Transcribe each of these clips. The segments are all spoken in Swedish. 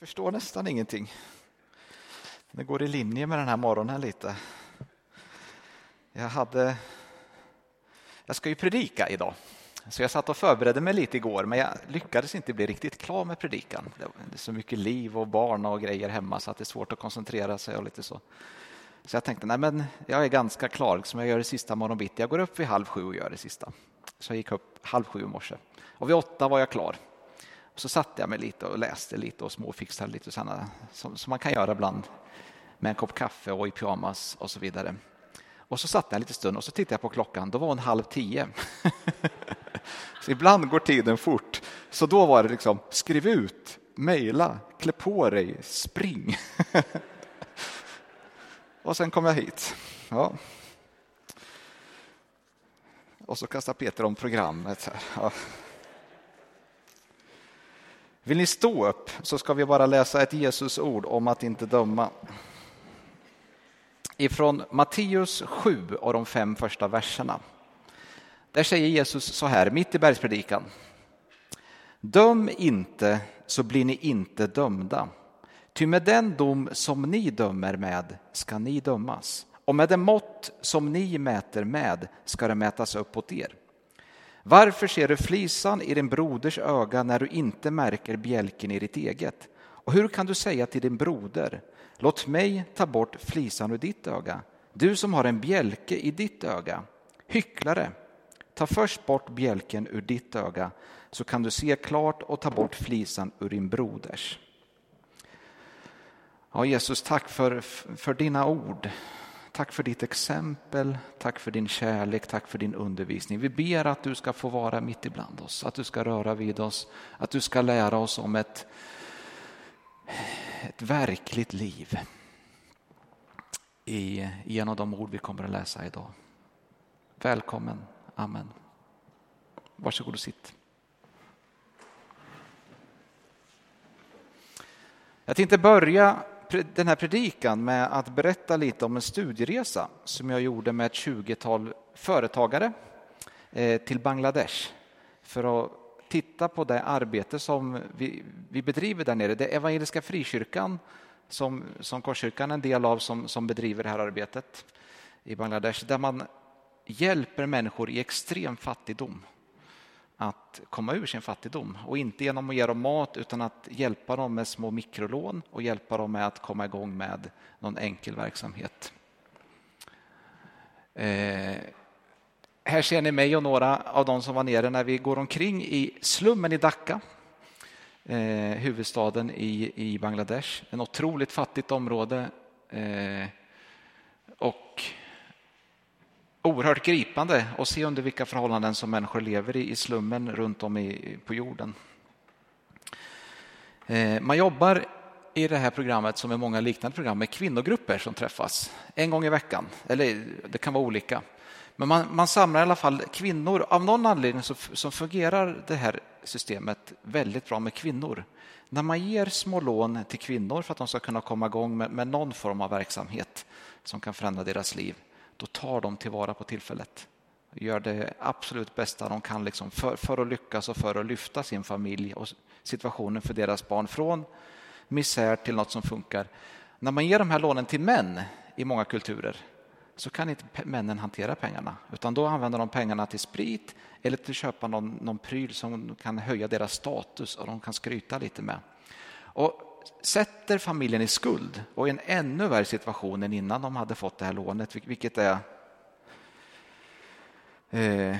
förstår nästan ingenting. Det går i linje med den här morgonen lite. Jag hade... Jag ska ju predika idag, så jag satt och förberedde mig lite igår, men jag lyckades inte bli riktigt klar med predikan. Det är så mycket liv och barn och grejer hemma så att det är svårt att koncentrera sig och lite så. Så jag tänkte, nej men jag är ganska klar som jag gör det sista morgonbitti. Jag går upp vid halv sju och gör det sista. Så jag gick upp halv sju i morse och vid åtta var jag klar. Så satte jag mig lite och läste lite och småfixade lite sådana som, som man kan göra ibland med en kopp kaffe och i pyjamas och så vidare. Och så satt jag en liten stund och så tittade jag på klockan. Då var hon halv tio. så ibland går tiden fort. Så då var det liksom skriv ut, mejla, klä på dig, spring. och sen kom jag hit. Ja. Och så kastar Peter om programmet. Ja. Vill ni stå upp så ska vi bara läsa ett Jesusord om att inte döma. Ifrån Matteus 7 och de fem första verserna. Där säger Jesus så här, mitt i bergspredikan. Döm inte så blir ni inte dömda. Ty med den dom som ni dömer med ska ni dömas och med det mått som ni mäter med ska det mätas upp åt er. Varför ser du flisan i din broders öga när du inte märker bjälken i ditt eget? Och hur kan du säga till din broder, låt mig ta bort flisan ur ditt öga, du som har en bjälke i ditt öga? Hycklare, ta först bort bjälken ur ditt öga så kan du se klart och ta bort flisan ur din broders. Ja, Jesus, tack för, för dina ord. Tack för ditt exempel, tack för din kärlek, tack för din undervisning. Vi ber att du ska få vara mitt ibland oss, att du ska röra vid oss, att du ska lära oss om ett, ett verkligt liv i, genom de ord vi kommer att läsa idag. Välkommen, amen. Varsågod och sitt. Jag tänkte börja den här predikan med att berätta lite om en studieresa som jag gjorde med ett tjugotal företagare eh, till Bangladesh för att titta på det arbete som vi, vi bedriver där nere. Det är Evangeliska Frikyrkan som, som Korskyrkan är en del av som, som bedriver det här arbetet i Bangladesh där man hjälper människor i extrem fattigdom att komma ur sin fattigdom. Och inte genom att ge dem mat utan att hjälpa dem med små mikrolån och hjälpa dem med att komma igång med någon enkel verksamhet. Eh, här ser ni mig och några av de som var nere när vi går omkring i slummen i Dhaka, eh, huvudstaden i, i Bangladesh. En otroligt fattigt område. Eh, och oerhört gripande att se under vilka förhållanden som människor lever i, i slummen runt om i, på jorden. Eh, man jobbar i det här programmet som i många liknande program med kvinnogrupper som träffas en gång i veckan. Eller det kan vara olika. Men man, man samlar i alla fall kvinnor. Av någon anledning så, så fungerar det här systemet väldigt bra med kvinnor. När man ger små lån till kvinnor för att de ska kunna komma igång med, med någon form av verksamhet som kan förändra deras liv då tar de tillvara på tillfället. Gör det absolut bästa de kan liksom för, för att lyckas och för att lyfta sin familj och situationen för deras barn från misär till något som funkar. När man ger de här lånen till män i många kulturer så kan inte männen hantera pengarna utan då använder de pengarna till sprit eller till att köpa någon, någon pryl som kan höja deras status och de kan skryta lite med. Och sätter familjen i skuld och i en ännu värre situation än innan de hade fått det här lånet, vilket är eh,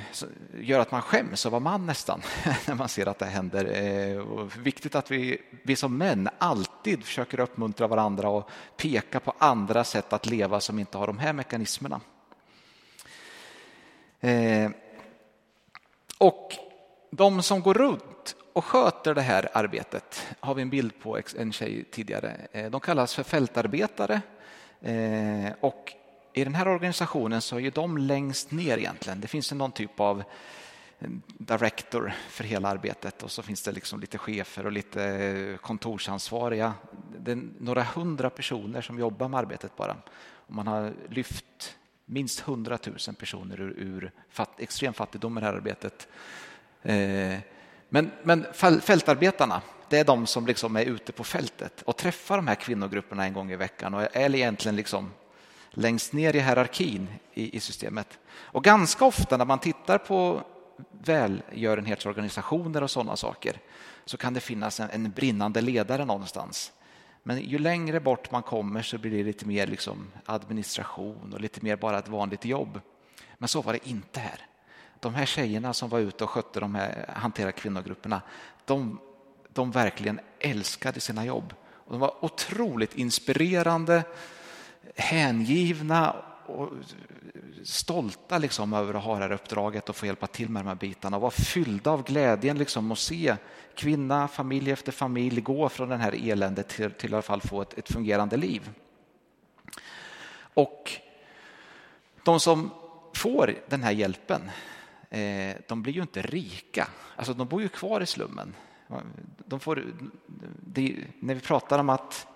gör att man skäms att vara man nästan när man ser att det händer. Eh, viktigt att vi, vi som män alltid försöker uppmuntra varandra och peka på andra sätt att leva som inte har de här mekanismerna. Eh, och de som går runt och sköter det här arbetet har vi en bild på en tjej tidigare. Eh, de kallas för fältarbetare eh, och i den här organisationen så är de längst ner egentligen. Det finns någon typ av eh, director för hela arbetet och så finns det liksom lite chefer och lite kontorsansvariga. Det är några hundra personer som jobbar med arbetet bara. Och man har lyft minst hundratusen personer ur, ur fatt, extrem fattigdom i det här arbetet. Men, men fältarbetarna, det är de som liksom är ute på fältet och träffar de här kvinnogrupperna en gång i veckan och är egentligen liksom längst ner i hierarkin i, i systemet. Och ganska ofta när man tittar på välgörenhetsorganisationer och sådana saker så kan det finnas en, en, brinnande ledare någonstans. Men ju längre bort man kommer så blir det lite mer liksom administration och lite mer bara ett vanligt jobb. Men så var det inte här. De här tjejerna som var ute och skötte de här, hanterade kvinnogrupperna, de, de verkligen älskade sina jobb. Och de var otroligt inspirerande, hängivna och stolta liksom över att ha det här uppdraget och få hjälpa till med de här bitarna och var fyllda av glädjen liksom att se kvinna, familj efter familj gå från den här eländet till, till i alla fall få ett, ett fungerande liv. Och de som får den här hjälpen, Eh, de blir ju inte rika. Alltså de bor ju kvar i slummen. De får, det, när vi pratar om att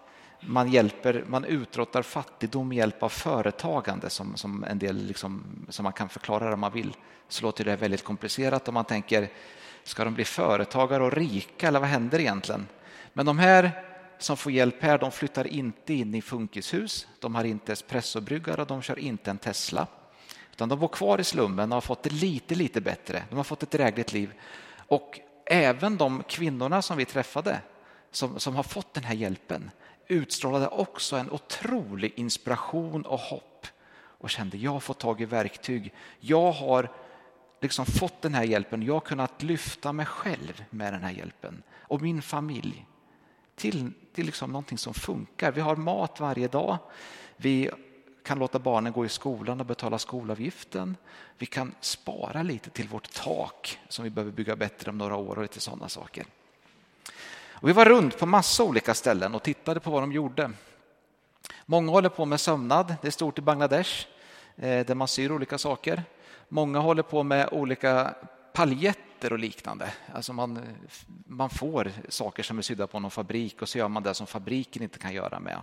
man, hjälper, man utrotar fattigdom med hjälp av företagande som, som en del liksom, som man kan förklara det om man vill, så låter det väldigt komplicerat om man tänker ska de bli företagare och rika eller vad händer egentligen? Men de här som får hjälp här, de flyttar inte in i funkishus, de har inte espressobryggare och de kör inte en Tesla. Utan de bor kvar i slummen och har fått det lite, lite bättre. De har fått ett drägligt liv. Och även de kvinnorna som vi träffade som, som har fått den här hjälpen utstrålade också en otrolig inspiration och hopp och kände jag har fått tag i verktyg. Jag har liksom fått den här hjälpen. Jag har kunnat lyfta mig själv med den här hjälpen och min familj till, till liksom någonting som funkar. Vi har mat varje dag. Vi kan låta barnen gå i skolan och betala skolavgiften. Vi kan spara lite till vårt tak som vi behöver bygga bättre om några år och lite sådana saker. Och vi var runt på massa olika ställen och tittade på vad de gjorde. Många håller på med sömnad, det är stort i Bangladesh eh, där man syr olika saker. Många håller på med olika paljetter och liknande. Alltså man, man får saker som är sydda på någon fabrik och så gör man det som fabriken inte kan göra med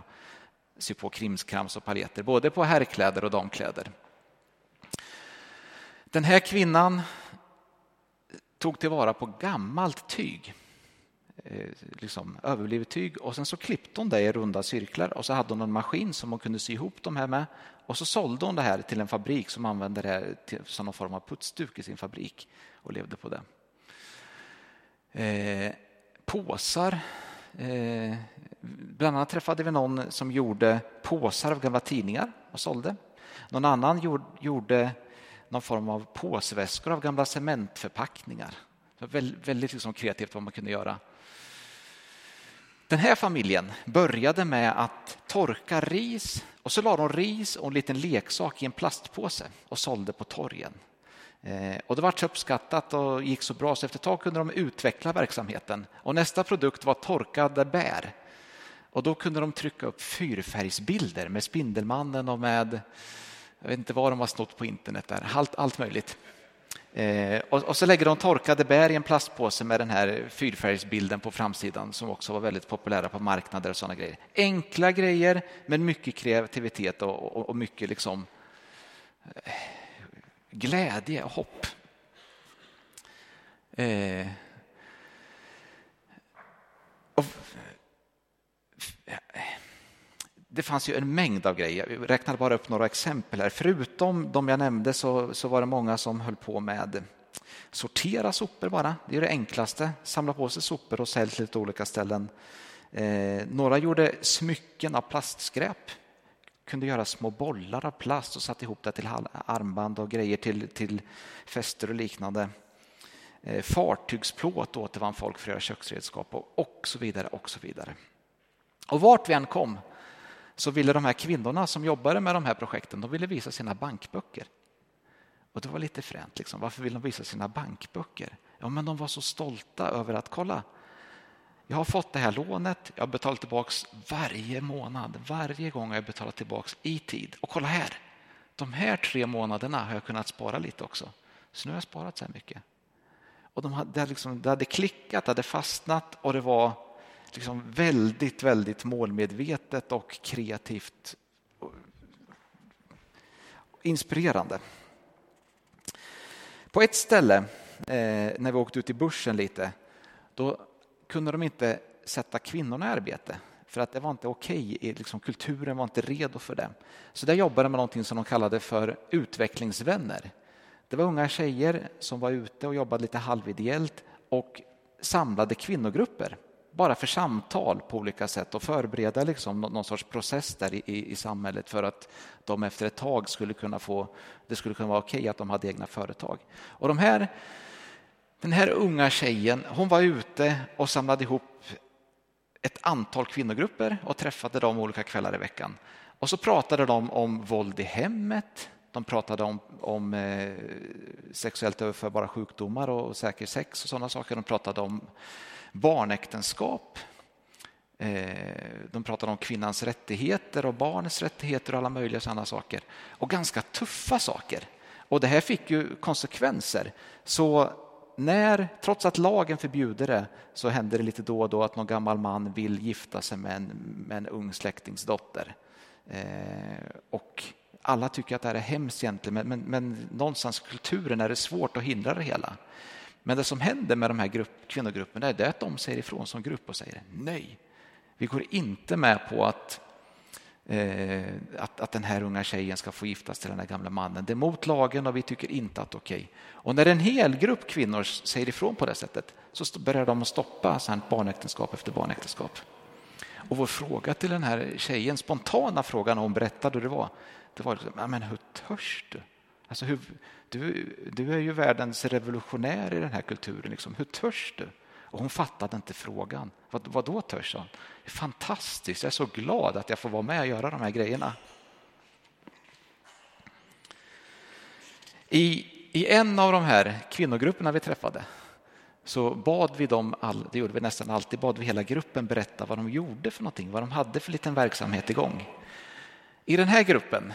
sy på krimskrams och paljetter, både på herrkläder och damkläder. Den här kvinnan tog tillvara på gammalt tyg eh, liksom, överblivet tyg och sen så klippte hon det i runda cirklar och så hade hon en maskin som hon kunde sy ihop de här med och så sålde hon det här till en fabrik som använde det här som någon form av putsduk i sin fabrik och levde på det. Eh, påsar. Eh, bland annat träffade vi någon som gjorde påsar av gamla tidningar och sålde. Någon annan gjorde, gjorde någon form av påsväskor av gamla cementförpackningar. Det var väldigt liksom kreativt vad man kunde göra. Den här familjen började med att torka ris och så la de ris och en liten leksak i en plastpåse och sålde på torgen. Eh, och det var så uppskattat och gick så bra så efter ett tag kunde de utveckla verksamheten. Och nästa produkt var torkade bär. Och då kunde de trycka upp fyrfärgsbilder med Spindelmannen och med, jag vet inte vad de har snott på internet där, allt, allt möjligt. Eh, och, och, så lägger de torkade bär i en plastpåse med den här fyrfärgsbilden på framsidan som också var väldigt populära på marknader och sådana grejer. Enkla grejer men mycket kreativitet och, och, och mycket liksom eh, glädje och hopp. Eh, och, det fanns ju en mängd av grejer. Jag räknade bara upp några exempel här. Förutom de jag nämnde så, så var det många som höll på med sortera sopor bara. Det är det enklaste. Samla på sig sopor och sälja till lite olika ställen. Eh, några gjorde smycken av plastskräp. Kunde göra små bollar av plast och satte ihop det till armband och grejer till, till fester och liknande. Eh, fartygsplåt återvann folk för att göra köksredskap och, och så vidare. och så vidare. Och vart vi än kom så ville de här kvinnorna som jobbade med de här projekten de ville visa sina bankböcker. Och Det var lite fränt. Liksom. Varför vill de visa sina bankböcker? Ja, men de var så stolta över att kolla. Jag har fått det här lånet, jag har betalat tillbaka varje månad. Varje gång har jag betalat tillbaka i tid. Och kolla här, de här tre månaderna har jag kunnat spara lite också. Så nu har jag sparat så här mycket. Och de hade, liksom, det hade klickat, det hade fastnat och det var liksom väldigt, väldigt målmedvetet och kreativt inspirerande. På ett ställe, eh, när vi åkte ut i bussen lite, då kunde de inte sätta kvinnorna i arbete för att det var inte okej, okay. liksom, kulturen var inte redo för det. Så där jobbade de med någonting som de kallade för utvecklingsvänner. Det var unga tjejer som var ute och jobbade lite halvideellt och samlade kvinnogrupper bara för samtal på olika sätt och förbereda liksom någon sorts process där i, i, i samhället för att de efter ett tag skulle kunna få, det skulle kunna vara okej okay att de hade egna företag. Och de här, den här unga tjejen, hon var ute och samlade ihop ett antal kvinnogrupper och träffade dem olika kvällar i veckan. Och så pratade de om våld i hemmet, de pratade om, om eh, sexuellt överförbara sjukdomar och säker sex och sådana saker. De pratade om barnäktenskap. Eh, de pratade om kvinnans rättigheter och barnets rättigheter och alla möjliga sådana saker. Och ganska tuffa saker. Och det här fick ju konsekvenser. Så när, trots att lagen förbjuder det, så händer det lite då och då att någon gammal man vill gifta sig med en, med en ung släktings dotter. Eh, och alla tycker att det här är hemskt egentligen, men, men, men någonstans i kulturen är det svårt att hindra det hela. Men det som händer med de här grupp, kvinnogrupperna är att de säger ifrån som grupp och säger nej, vi går inte med på att, eh, att, att den här unga tjejen ska få giftas till den här gamla mannen. Det är mot lagen och vi tycker inte att det är okej. Och när en hel grupp kvinnor säger ifrån på det sättet så börjar de stoppa barnäktenskap efter barnäktenskap. Och vår fråga till den här tjejen, spontana frågan hon berättade hur det var, det var liksom, men hur törs du? Alltså hur, du, du är ju världens revolutionär i den här kulturen. Liksom. Hur törs du? Och hon fattade inte frågan. Vad, vad då törs hon? Fantastiskt, jag är så glad att jag får vara med och göra de här grejerna. I, I en av de här kvinnogrupperna vi träffade så bad vi dem, all, det gjorde vi nästan alltid, bad vi hela gruppen berätta vad de gjorde för någonting, vad de hade för liten verksamhet igång. I den här gruppen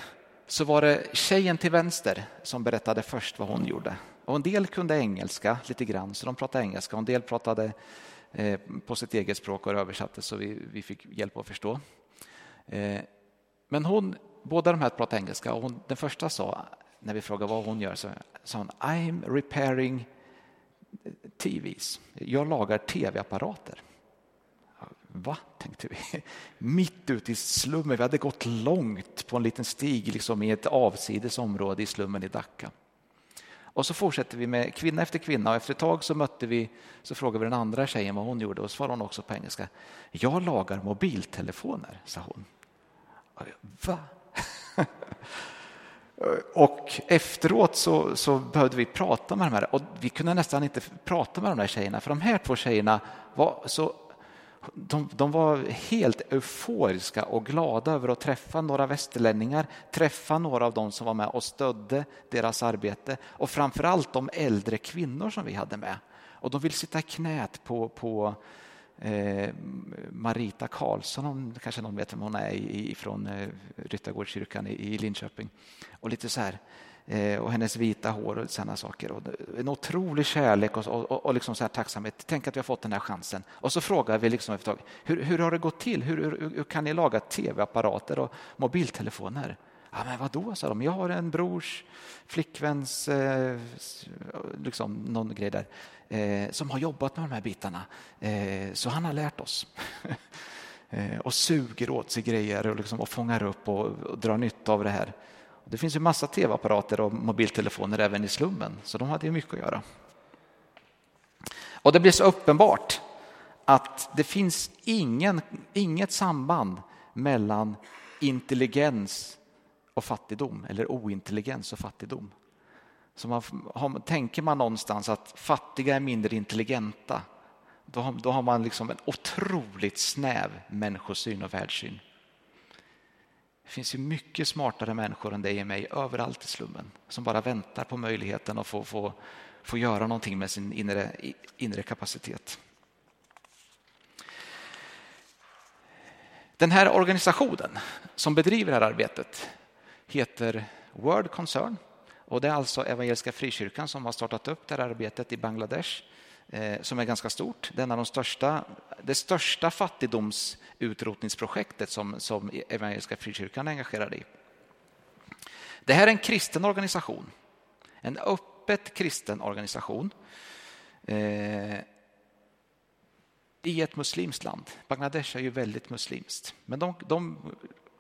så var det tjejen till vänster som berättade först vad hon gjorde. Och en del kunde engelska lite grann, så de pratade engelska. Och en del pratade eh, på sitt eget språk och översatte så vi, vi fick hjälp att förstå. Eh, men hon, båda de här pratade engelska och hon, den första sa, när vi frågade vad hon gör, så sa hon I'm repairing TVs. Jag lagar tv-apparater. Va, tänkte vi. Mitt ute i slummen. Vi hade gått långt på en liten stig liksom i ett avsides område i slummen i Dhaka. Och så fortsätter vi med kvinna efter kvinna och efter ett tag så mötte vi, så frågade vi den andra tjejen vad hon gjorde och svarade hon också på engelska. Jag lagar mobiltelefoner, sa hon. Va? Och efteråt så, så behövde vi prata med de här och vi kunde nästan inte prata med de här tjejerna för de här två tjejerna var så de, de, var helt euforiska och glada över att träffa några västerlänningar, träffa några av dem som var med och stödde deras arbete och framförallt de äldre kvinnor som vi hade med. Och de vill sitta i knät på, på eh, Marita Karlsson, kanske någon vet vem hon är, från eh, Ryttargårdskyrkan i, i Linköping. Och lite så här, Eh, och hennes vita hår och sådana saker. Och en otrolig kärlek och, och, och liksom så här tacksamhet. Tänk att vi har fått den här chansen. Och så frågar vi liksom efter hur, hur har det gått till? Hur, hur, hur kan ni laga tv-apparater och mobiltelefoner? Ja, men vadå, sa de. Jag har en brors flickväns, eh, liksom någon grej där, eh, som har jobbat med de här bitarna. Eh, så han har lärt oss. Eh, och suger åt sig grejer och, liksom, och fångar upp och, och drar nytta av det här. Det finns ju massa tv-apparater och mobiltelefoner även i slummen, så de hade ju mycket att göra. Och det blir så uppenbart att det finns ingen, inget samband mellan intelligens och fattigdom, eller ointelligens och fattigdom. Så man, har, tänker man någonstans att fattiga är mindre intelligenta, då har, då har man liksom en otroligt snäv människosyn och världssyn. Det finns ju mycket smartare människor än dig och mig överallt i slummen som bara väntar på möjligheten att få, få, få göra någonting med sin inre, inre kapacitet. Den här organisationen som bedriver det här arbetet heter World Concern och det är alltså Evangeliska Frikyrkan som har startat upp det här arbetet i Bangladesh Eh, som är ganska stort. Det är en av de största, det största fattigdomsutrotningsprojektet som, som Evangeliska Frikyrkan är engagerad i. Det här är en kristen organisation, en öppet kristen organisation. Eh, i ett muslimskt land. Bangladesh är ju väldigt muslimskt. Men de, de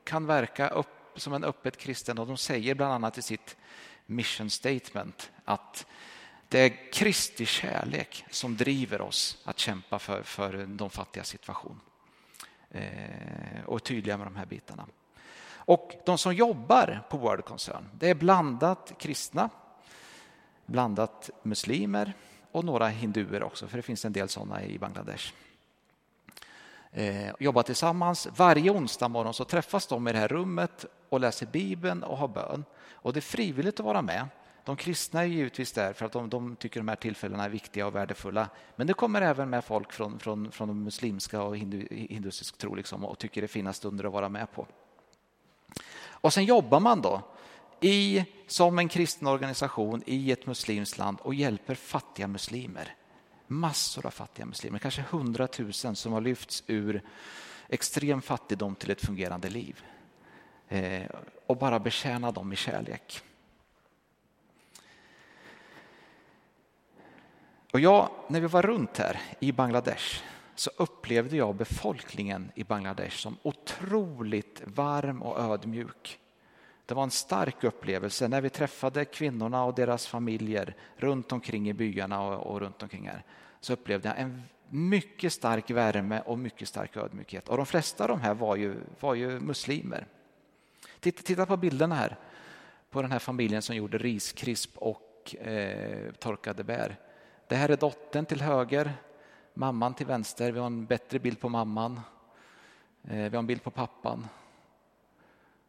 kan verka upp, som en öppet kristen och de säger bland annat i sitt mission statement att det är Kristi kärlek som driver oss att kämpa för, för de fattiga situation. Eh, och är tydliga med de här bitarna. Och de som jobbar på World Concern, det är blandat kristna, blandat muslimer och några hinduer också, för det finns en del sådana i Bangladesh. Eh, jobbar tillsammans. Varje onsdag morgon så träffas de i det här rummet och läser Bibeln och har bön. Och det är frivilligt att vara med. De kristna är givetvis där för att de, de tycker de här tillfällena är viktiga och värdefulla. Men det kommer även med folk från, från, från de muslimska och hindu, hinduisk tro liksom, och tycker det är fina stunder att vara med på. Och sen jobbar man då i, som en kristen organisation i ett muslimskt land och hjälper fattiga muslimer. Massor av fattiga muslimer, kanske hundratusen som har lyfts ur extrem fattigdom till ett fungerande liv. Eh, och bara betjäna dem i kärlek. Och jag, när vi var runt här i Bangladesh så upplevde jag befolkningen i Bangladesh som otroligt varm och ödmjuk. Det var en stark upplevelse när vi träffade kvinnorna och deras familjer runt omkring i byarna och, och runt omkring här. Så upplevde jag en mycket stark värme och mycket stark ödmjukhet. Och de flesta av de här var ju, var ju muslimer. Titta, titta på bilderna här på den här familjen som gjorde riskrisp och eh, torkade bär. Det här är dottern till höger, mamman till vänster. Vi har en bättre bild på mamman. Eh, vi har en bild på pappan.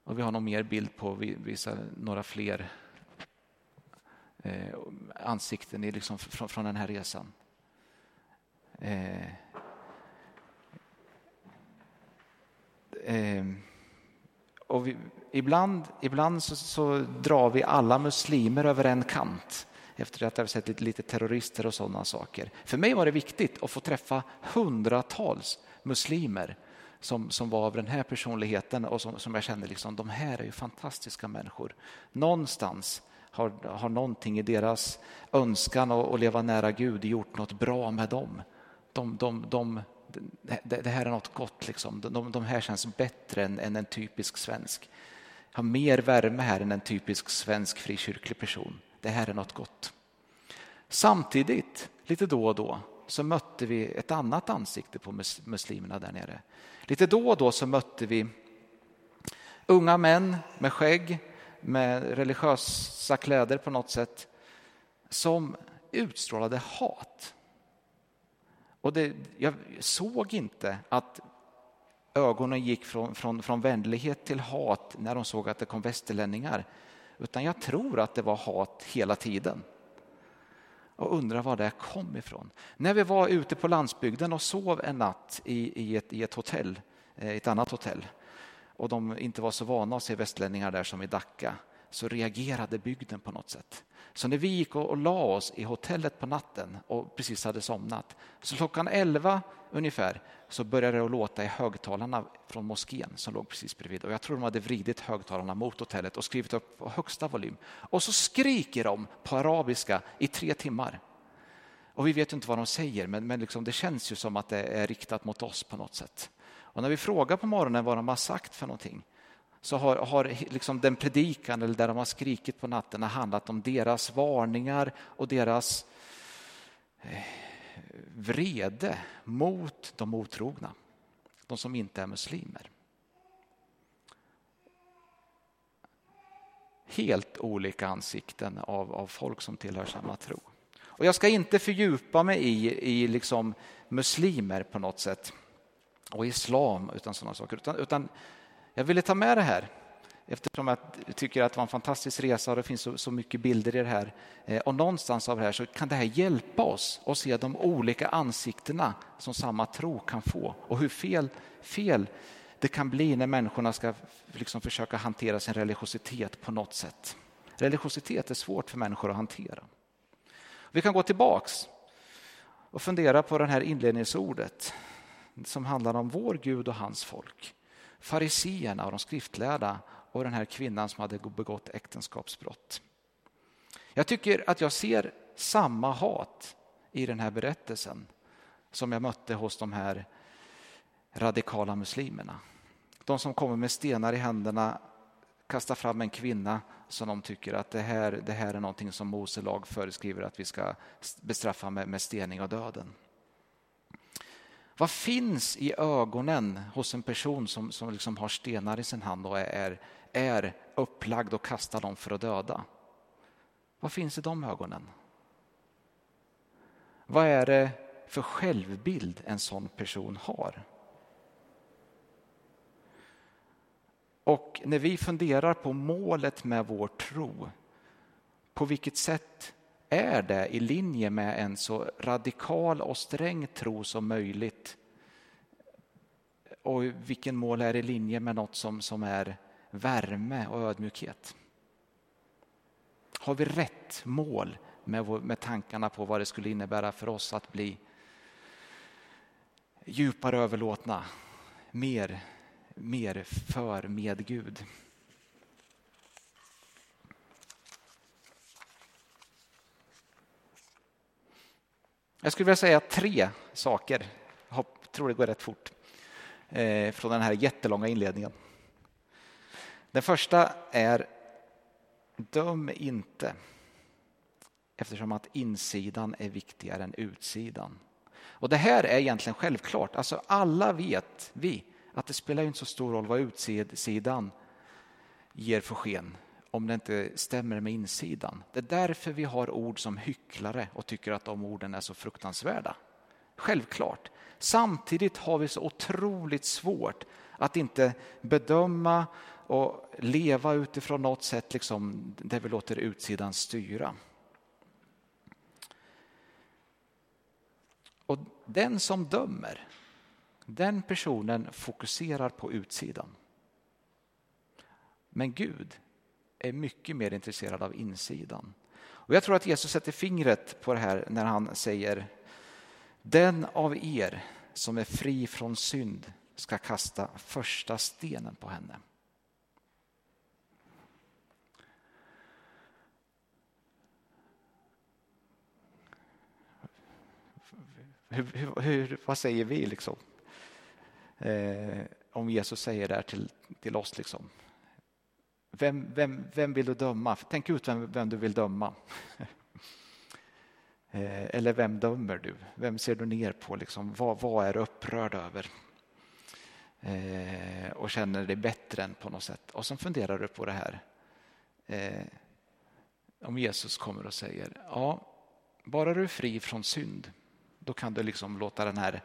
Och vi har någon mer bild på vissa, några fler eh, ansikten i, liksom, från, från den här resan. Eh, eh, och vi, ibland ibland så, så, drar vi alla muslimer över en kant efter att ha sett lite, terrorister och sådana saker. För mig var det viktigt att få träffa hundratals muslimer som, som var av den här personligheten och som, som jag kände liksom, de här är ju fantastiska människor. Någonstans har, har någonting i deras önskan att, leva nära Gud gjort något bra med dem. De, de, de, det, det här är något gott, liksom. de, de här känns bättre än, än en typisk svensk. Har mer värme här än en typisk svensk frikyrklig person. Det här är något gott. Samtidigt, lite då och då, så mötte vi ett annat ansikte på muslimerna där nere. Lite då och då så mötte vi unga män med skägg, med religiösa kläder på något sätt, som utstrålade hat. Och det, jag såg inte att ögonen gick från, från, från vänlighet till hat när de såg att det kom västerlänningar. Utan jag tror att det var hat hela tiden. Och undrar var det kom ifrån. När vi var ute på landsbygden och sov en natt i, i, ett, i ett hotell, eh, ett annat hotell och de inte var så vana att se västlänningar där som i Dacca så reagerade bygden på något sätt. Så när vi gick och, och la oss i hotellet på natten och precis hade somnat, så klockan 11 ungefär så började det låta i högtalarna från moskén som låg precis bredvid. Och jag tror de hade vridit högtalarna mot hotellet och skrivit upp på högsta volym. Och så skriker de på arabiska i tre timmar. Och vi vet inte vad de säger, men, men liksom det känns ju som att det är riktat mot oss på något sätt. Och när vi frågar på morgonen vad de har sagt för någonting så har, har liksom den predikan eller där de har skrikit på natten handlat om deras varningar och deras eh, vrede mot de otrogna, de som inte är muslimer. Helt olika ansikten av, av folk som tillhör samma tro. Och jag ska inte fördjupa mig i, i liksom muslimer på något sätt och islam utan sådana saker, utan, utan jag ville ta med det här eftersom jag tycker att det var en fantastisk resa och det finns så, så mycket bilder i det här. Eh, och någonstans av det här så kan det här hjälpa oss att se de olika ansiktena som samma tro kan få och hur fel, fel det kan bli när människorna ska liksom försöka hantera sin religiositet på något sätt. Religiositet är svårt för människor att hantera. Vi kan gå tillbaks och fundera på det här inledningsordet som handlar om vår Gud och hans folk. Fariseerna och de skriftlärda och den här kvinnan som hade begått äktenskapsbrott. Jag tycker att jag ser samma hat i den här berättelsen som jag mötte hos de här radikala muslimerna. De som kommer med stenar i händerna kastar fram en kvinna som de tycker att det här, det här är någonting som Mose lag föreskriver att vi ska bestraffa med, med stening och döden. Vad finns i ögonen hos en person som, som liksom har stenar i sin hand och är, är upplagd och kastar dem för att döda? Vad finns i de ögonen? Vad är det för självbild en sån person har? Och när vi funderar på målet med vår tro, på vilket sätt är det i linje med en så radikal och sträng tro som möjligt? Och vilken mål är i linje med något som, som är värme och ödmjukhet? Har vi rätt mål med, med tankarna på vad det skulle innebära för oss att bli djupare överlåtna, mer, mer för med Gud? Jag skulle vilja säga tre saker, jag tror det går rätt fort, eh, från den här jättelånga inledningen. Den första är Döm inte eftersom att insidan är viktigare än utsidan. Och Det här är egentligen självklart. Alltså alla vet vi att det spelar inte så stor roll vad utsidan ger för sken om det inte stämmer med insidan. Det är därför vi har ord som hycklare och tycker att de orden är så fruktansvärda. Självklart. Samtidigt har vi så otroligt svårt att inte bedöma och leva utifrån något sätt liksom, där vi låter utsidan styra. Och den som dömer, den personen fokuserar på utsidan. Men Gud är mycket mer intresserad av insidan. Och jag tror att Jesus sätter fingret på det här när han säger Den av er som är fri från synd ska kasta första stenen på henne. Hur, hur, hur, vad säger vi liksom? Eh, om Jesus säger det här till, till oss. Liksom. Vem, vem, vem vill du döma? Tänk ut vem, vem du vill döma. Eh, eller vem dömer du? Vem ser du ner på? Liksom? Vad, vad är du upprörd över? Eh, och känner dig bättre än på något sätt. Och så funderar du på det här. Eh, om Jesus kommer och säger, ja, bara du är fri från synd då kan du liksom låta den här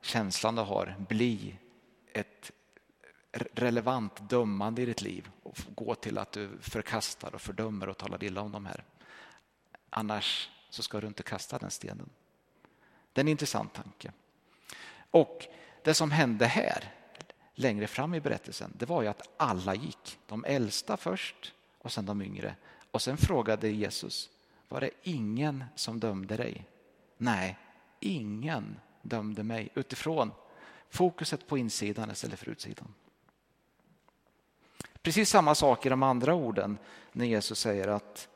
känslan du har bli ett relevant dömande i ditt liv och gå till att du förkastar och fördömer och talar illa om de här. Annars så ska du inte kasta den stenen. Det är en intressant tanke. Och det som hände här längre fram i berättelsen det var ju att alla gick. De äldsta först och sen de yngre. Och sen frågade Jesus, var det ingen som dömde dig? Nej, ingen dömde mig utifrån fokuset på insidan istället för utsidan. Precis samma sak i de andra orden när Jesus säger att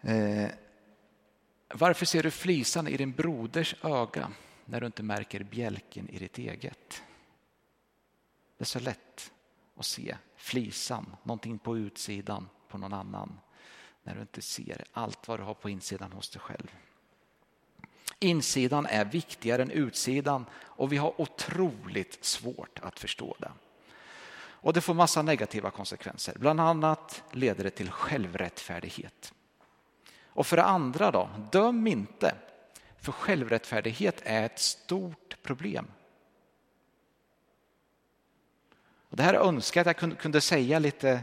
eh, varför ser du flisan i din broders öga när du inte märker bjälken i ditt eget? Det är så lätt att se flisan, någonting på utsidan på någon annan när du inte ser allt vad du har på insidan hos dig själv. Insidan är viktigare än utsidan och vi har otroligt svårt att förstå det. Och det får massa negativa konsekvenser. Bland annat leder det till självrättfärdighet. Och för det andra då, döm inte. För självrättfärdighet är ett stort problem. Och det här önskar jag att jag kunde säga lite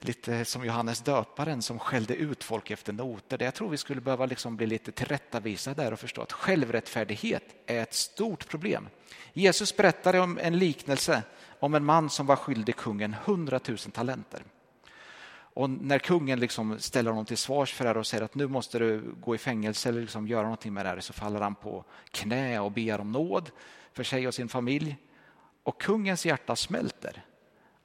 lite som Johannes döparen som skällde ut folk efter noter. Jag tror vi skulle behöva liksom bli lite tillrättavisade där och förstå att självrättfärdighet är ett stort problem. Jesus berättade om en liknelse om en man som var skyldig kungen 100 000 talenter. Och när kungen liksom ställer honom till svars för det här och säger att nu måste du gå i fängelse eller liksom göra någonting med det här så faller han på knä och ber om nåd för sig och sin familj. Och kungens hjärta smälter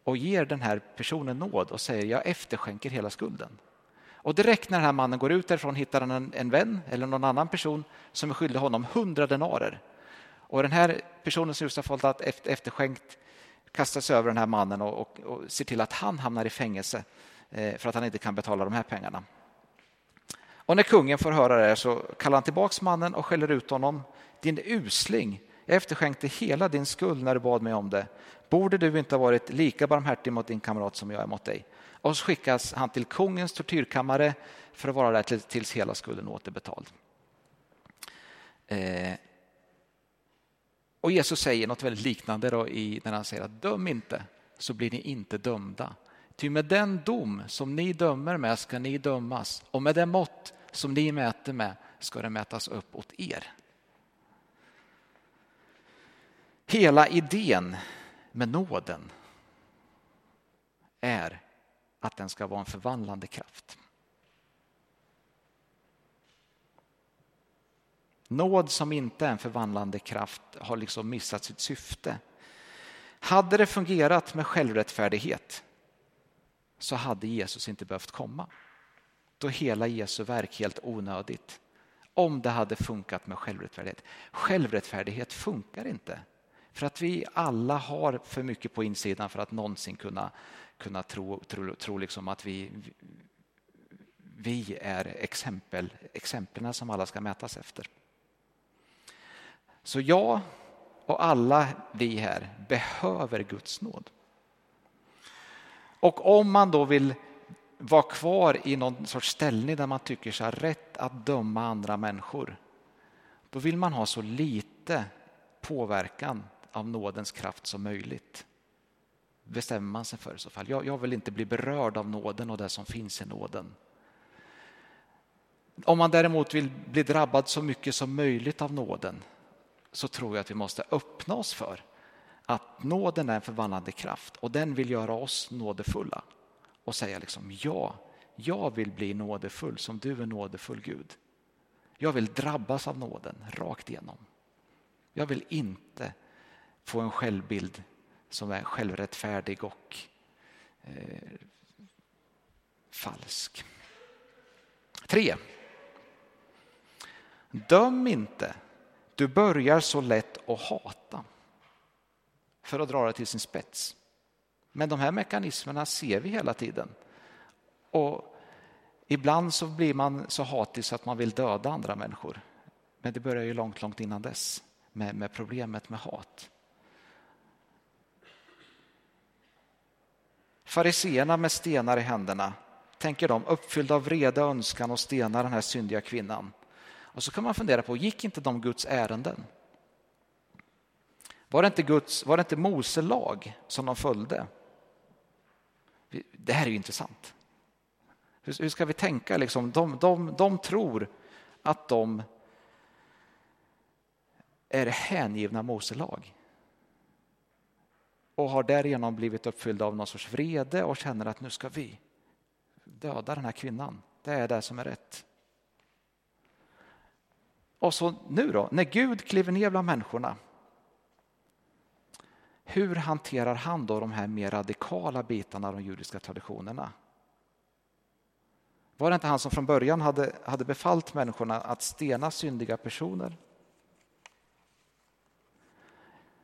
och ger den här personen nåd och säger jag efterskänker hela skulden. Och direkt när den här mannen går ut därifrån hittar han en, en vän eller någon annan person som är skyldig honom hundra denarer. Och den här personen som just har fått efterskänkt kastar sig över den här mannen och, och, och ser till att han hamnar i fängelse eh, för att han inte kan betala de här pengarna. Och när kungen får höra det så kallar han tillbaks mannen och skäller ut honom. Din usling, jag efterskänkte hela din skuld när du bad mig om det. Borde du inte ha varit lika barmhärtig mot din kamrat som jag är mot dig? Och så skickas han till kungens tortyrkammare för att vara där tills hela skulden är återbetald. Eh, och Jesus säger något väldigt liknande då i, när han säger att döm inte så blir ni inte dömda. Ty med den dom som ni dömer med ska ni dömas och med det mått som ni mäter med ska det mätas upp åt er. Hela idén med nåden är att den ska vara en förvandlande kraft. Nåd som inte är en förvandlande kraft har liksom missat sitt syfte. Hade det fungerat med självrättfärdighet så hade Jesus inte behövt komma. Då hela Jesu verk helt onödigt. Om det hade funkat med självrättfärdighet. Självrättfärdighet funkar inte. För att vi alla har för mycket på insidan för att någonsin kunna, kunna tro, tro, tro liksom att vi, vi är exempel, exemplen som alla ska mätas efter. Så jag och alla vi här behöver Guds nåd. Och om man då vill vara kvar i någon sorts ställning där man tycker sig ha rätt att döma andra människor, då vill man ha så lite påverkan av nådens kraft som möjligt. Bestämmer man sig för i så fall. Jag, jag vill inte bli berörd av nåden och det som finns i nåden. Om man däremot vill bli drabbad så mycket som möjligt av nåden så tror jag att vi måste öppna oss för att nåden är en förvandlande kraft och den vill göra oss nådefulla och säga liksom ja, jag vill bli nådefull som du är nådefull Gud. Jag vill drabbas av nåden rakt igenom. Jag vill inte få en självbild som är självrättfärdig och eh, falsk. Tre. Döm inte du börjar så lätt att hata för att dra det till sin spets. Men de här mekanismerna ser vi hela tiden. Och ibland så blir man så hatisk att man vill döda andra människor. Men det börjar ju långt, långt innan dess med, med problemet med hat. Fariseerna med stenar i händerna, tänker de, uppfyllda av vrede önskan och stenar den här syndiga kvinnan. Och så kan man fundera på, gick inte de Guds ärenden? Var det inte, Guds, var det inte Mose lag som de följde? Det här är ju intressant. Hur, ska vi tänka? Liksom, de, de, de tror att de är hängivna Mose lag och har därigenom blivit uppfyllda av någon sorts vrede och känner att nu ska vi döda den här kvinnan. Det är det som är rätt. Och så nu då, när Gud kliver ner bland människorna, hur hanterar han då de här mer radikala bitarna av de judiska traditionerna? Var det inte han som från början hade, hade befallt människorna att stena syndiga personer?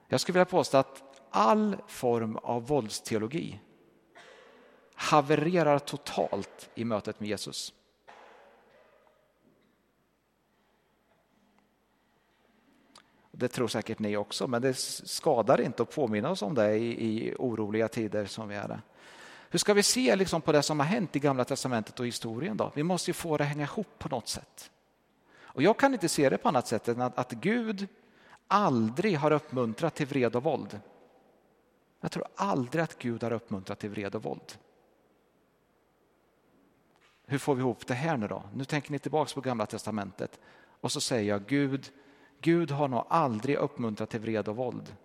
Jag skulle vilja påstå att all form av våldsteologi havererar totalt i mötet med Jesus. Det tror säkert ni också, men det skadar inte att påminna oss om det i, i oroliga tider som vi är. Hur ska vi se liksom på det som har hänt i Gamla testamentet och historien? då? Vi måste ju få det att hänga ihop på något sätt. Och Jag kan inte se det på annat sätt än att, att Gud aldrig har uppmuntrat till vred och våld. Jag tror aldrig att Gud har uppmuntrat till vred och våld. Hur får vi ihop det här nu då? Nu tänker ni tillbaka på Gamla testamentet och så säger jag Gud Gud har nog aldrig uppmuntrat till vred och våld.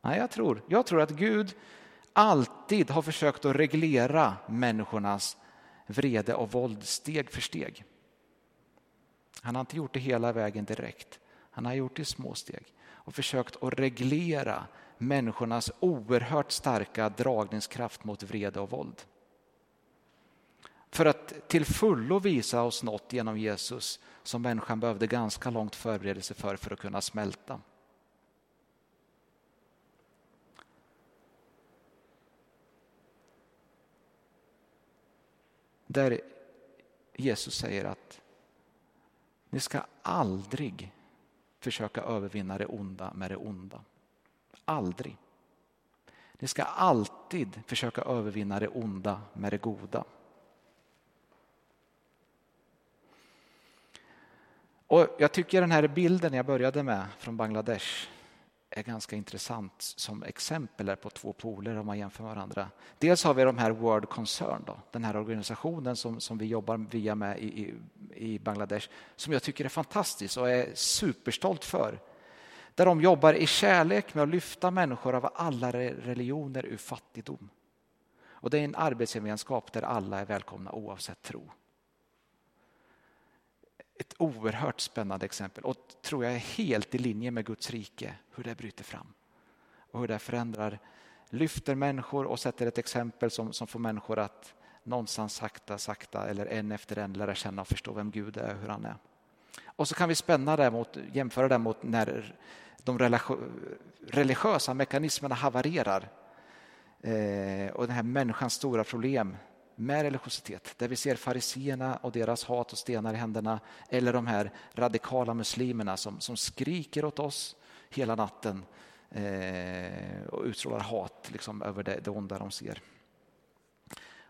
Nej, jag tror, jag tror att Gud alltid har försökt att reglera människornas vrede och våld steg för steg. Han har inte gjort det hela vägen direkt. Han har gjort det i små steg och försökt att reglera människornas oerhört starka dragningskraft mot vrede och våld. för att till fullo visa oss något genom Jesus som människan behövde ganska långt förberedelse för, för att kunna smälta. Där Jesus säger att ni ska aldrig försöka övervinna det onda med det onda. Aldrig. Ni ska alltid försöka övervinna det onda med det goda. Och Jag tycker den här bilden jag började med från Bangladesh är ganska intressant som exempel på två poler om man jämför varandra. Dels har vi de här World Concern, då, den här organisationen som, som vi jobbar via med i, i, i Bangladesh, som jag tycker är fantastisk och är superstolt för. Där de jobbar i kärlek med att lyfta människor av alla religioner ur fattigdom. Och Det är en arbetsgemenskap där alla är välkomna oavsett tro ett oerhört spännande exempel och tror jag är helt i linje med Guds rike, hur det bryter fram. Och hur det förändrar, lyfter människor och sätter ett exempel som, som får människor att någonstans sakta, sakta eller en efter en lära känna och förstå vem Gud är och hur han är. Och så kan vi spänna det mot, jämföra det mot när de religiösa mekanismerna havererar eh, och den här människans stora problem med religiositet. Där vi ser fariseerna och deras hat och stenar i händerna eller de här radikala muslimerna som, som skriker åt oss hela natten eh, och utstrålar hat liksom, över det, det onda de ser.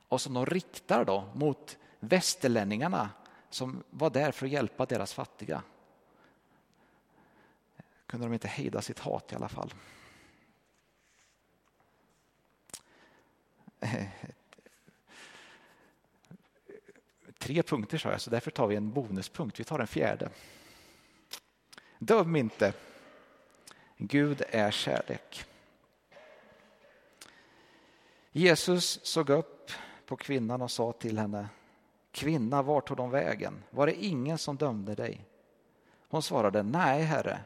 Och som de riktar då mot västerlänningarna som var där för att hjälpa deras fattiga. Kunde de inte hejda sitt hat i alla fall. Tre punkter sa jag, så därför tar vi en bonuspunkt. Vi tar en fjärde. Döm inte. Gud är kärlek. Jesus såg upp på kvinnan och sa till henne Kvinna, vart tog de vägen? Var det ingen som dömde dig? Hon svarade Nej, Herre.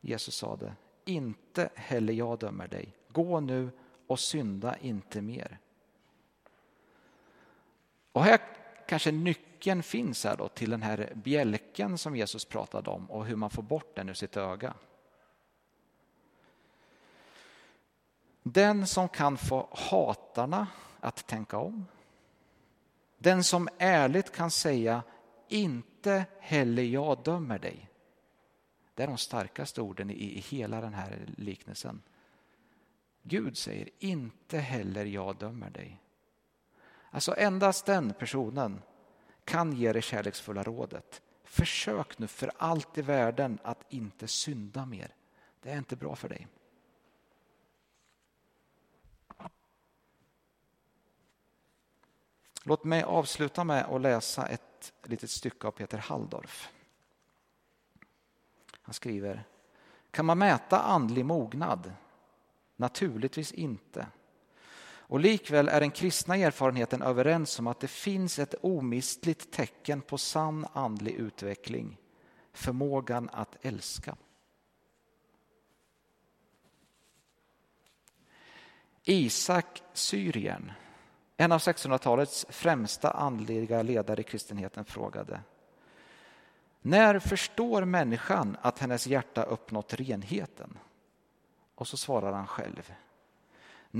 Jesus sade Inte heller jag dömer dig. Gå nu och synda inte mer. Och här kanske nyckeln finns här då till den här bjälken som Jesus pratade om och hur man får bort den ur sitt öga. Den som kan få hatarna att tänka om. Den som ärligt kan säga inte heller jag dömer dig. Det är de starkaste orden i hela den här liknelsen. Gud säger inte heller jag dömer dig. Alltså endast den personen kan ge det kärleksfulla rådet. Försök nu för allt i världen att inte synda mer. Det är inte bra för dig. Låt mig avsluta med att läsa ett litet stycke av Peter Halldorf. Han skriver Kan man mäta andlig mognad? Naturligtvis inte. Och likväl är den kristna erfarenheten överens om att det finns ett omistligt tecken på sann andlig utveckling, förmågan att älska. Isak Syrien, en av 1600-talets främsta andliga ledare i kristenheten frågade När förstår människan att hennes hjärta uppnått renheten? Och så svarar han själv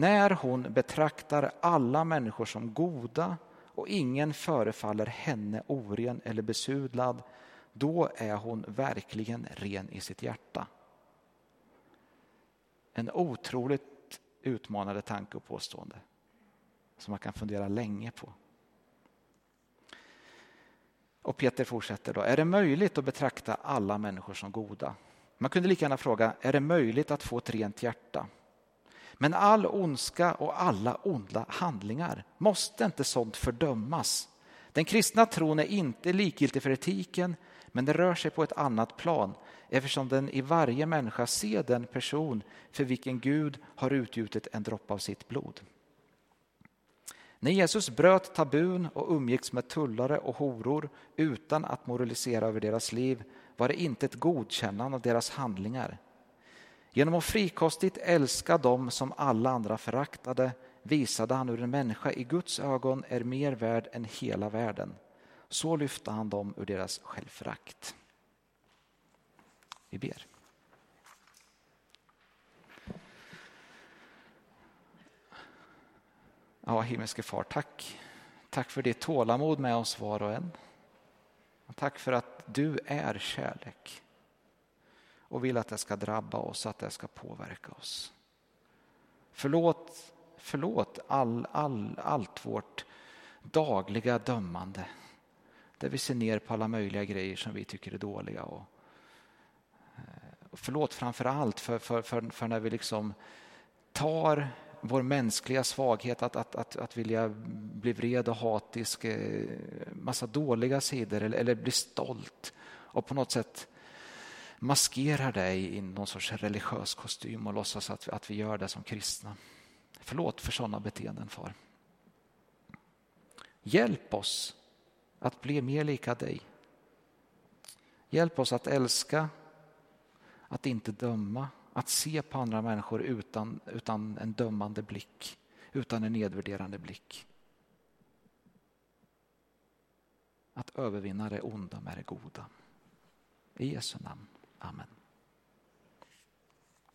när hon betraktar alla människor som goda och ingen förefaller henne oren eller besudlad, då är hon verkligen ren i sitt hjärta. En otroligt utmanande tanke och påstående som man kan fundera länge på. Och Peter fortsätter då. Är det möjligt att betrakta alla människor som goda? Man kunde lika gärna fråga, är det möjligt att få ett rent hjärta? Men all ondska och alla onda handlingar, måste inte sånt fördömas? Den kristna tron är inte likgiltig för etiken, men den rör sig på ett annat plan eftersom den i varje människa ser den person för vilken Gud har utgjutit en droppe av sitt blod. När Jesus bröt tabun och umgicks med tullare och horor utan att moralisera över deras liv var det inte ett godkännande av deras handlingar Genom att frikostigt älska dem som alla andra föraktade visade han hur en människa i Guds ögon är mer värd än hela världen. Så lyfte han dem ur deras självförakt. Vi ber. Ja, himmelske far, tack. Tack för ditt tålamod med oss var och en. Tack för att du är kärlek och vill att det ska drabba oss, att det ska påverka oss. Förlåt, förlåt all, all, allt vårt dagliga dömande där vi ser ner på alla möjliga grejer som vi tycker är dåliga. Och, eh, och förlåt framför allt för, för, för, för, när vi liksom tar vår mänskliga svaghet att, att, att, att vilja bli vred och hatisk, eh, massa dåliga sidor eller, eller bli stolt och på något sätt maskerar dig i någon sorts religiös kostym och låtsas att, att vi gör det som kristna. Förlåt för sådana beteenden, far. Hjälp oss att bli mer lika dig. Hjälp oss att älska, att inte döma, att se på andra människor utan, utan en dömande blick, utan en nedvärderande blick. Att övervinna det onda med det goda. I Jesu namn. Amen.